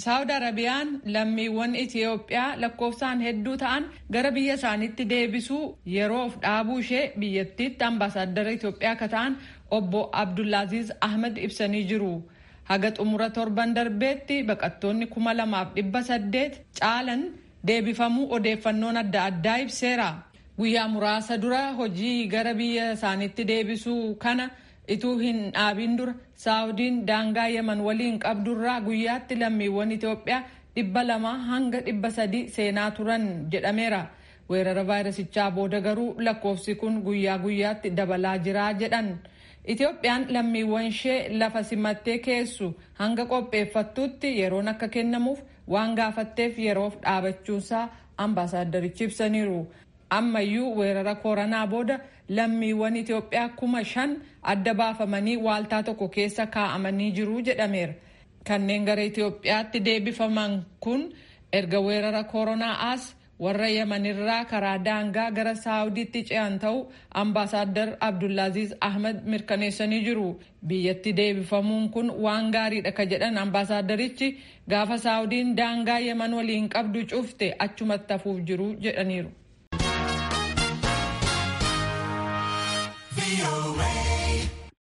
Saawud Arabiyaan lammiiwwan Itiyoophiyaa lakkoofsaan hedduu ta'an gara biyya isaaniitti deebisuu yeroof dhaabuu ishee biyyattiitti ambaasaaddara Itiyoophiyaa akka ta'an obbo Abdullaaziz Ahmed ibsanii jiru. Haga xumura torban darbeetti baqattoonni kuma lamaaf dhibba saddeet caalan deebifamuu odeeffannoon adda addaa ibseera. Guyyaa muraasa dura hojii gara biyya isaaniitti deebisuu kana ituu hin dhaabin dura saawudiin daangaa yaman waliin qabdurraa guyyaatti lammiiwwan Itoophiyaa dhibba lama hanga dhibba sadii seenaa turan jedhameera. Weerara vaayirasichaa booda garuu lakkoofsi kun guyyaa guyyaatti dabalaa jira jedhan. Itoophiyaan lammiiwwan ishee lafa simattee keessu hanga qopheeffattutti yeroon akka kennamuuf waan gaafatteef yeroof dhaabachuusaa ambaasaaddarichi ibsaniiru. Ammayyuu weerara koronaa booda lammiiwwan Itoophiyaa kuma shan adda baafamanii waaltaa tokko keessa kaa'amanii jiru jedhameera. Kanneen gara Itoophiyaatti deebifaman kun erga weerara koronaa as warra Yamanirraa karaa daangaa gara Saawudiitti ce'an ta'uu ambaasaaddar Abdullaaziz Ahmed mirkaneessanii jiru. Biyyatti deebifamuun kun waan gaariidha ka jedhan ambaasaaddarichi gaafa Saawudiin daangaa Yaman waliin qabdu cufte achumatti hafuuf jiru jedhaniiru. ቪኦኤ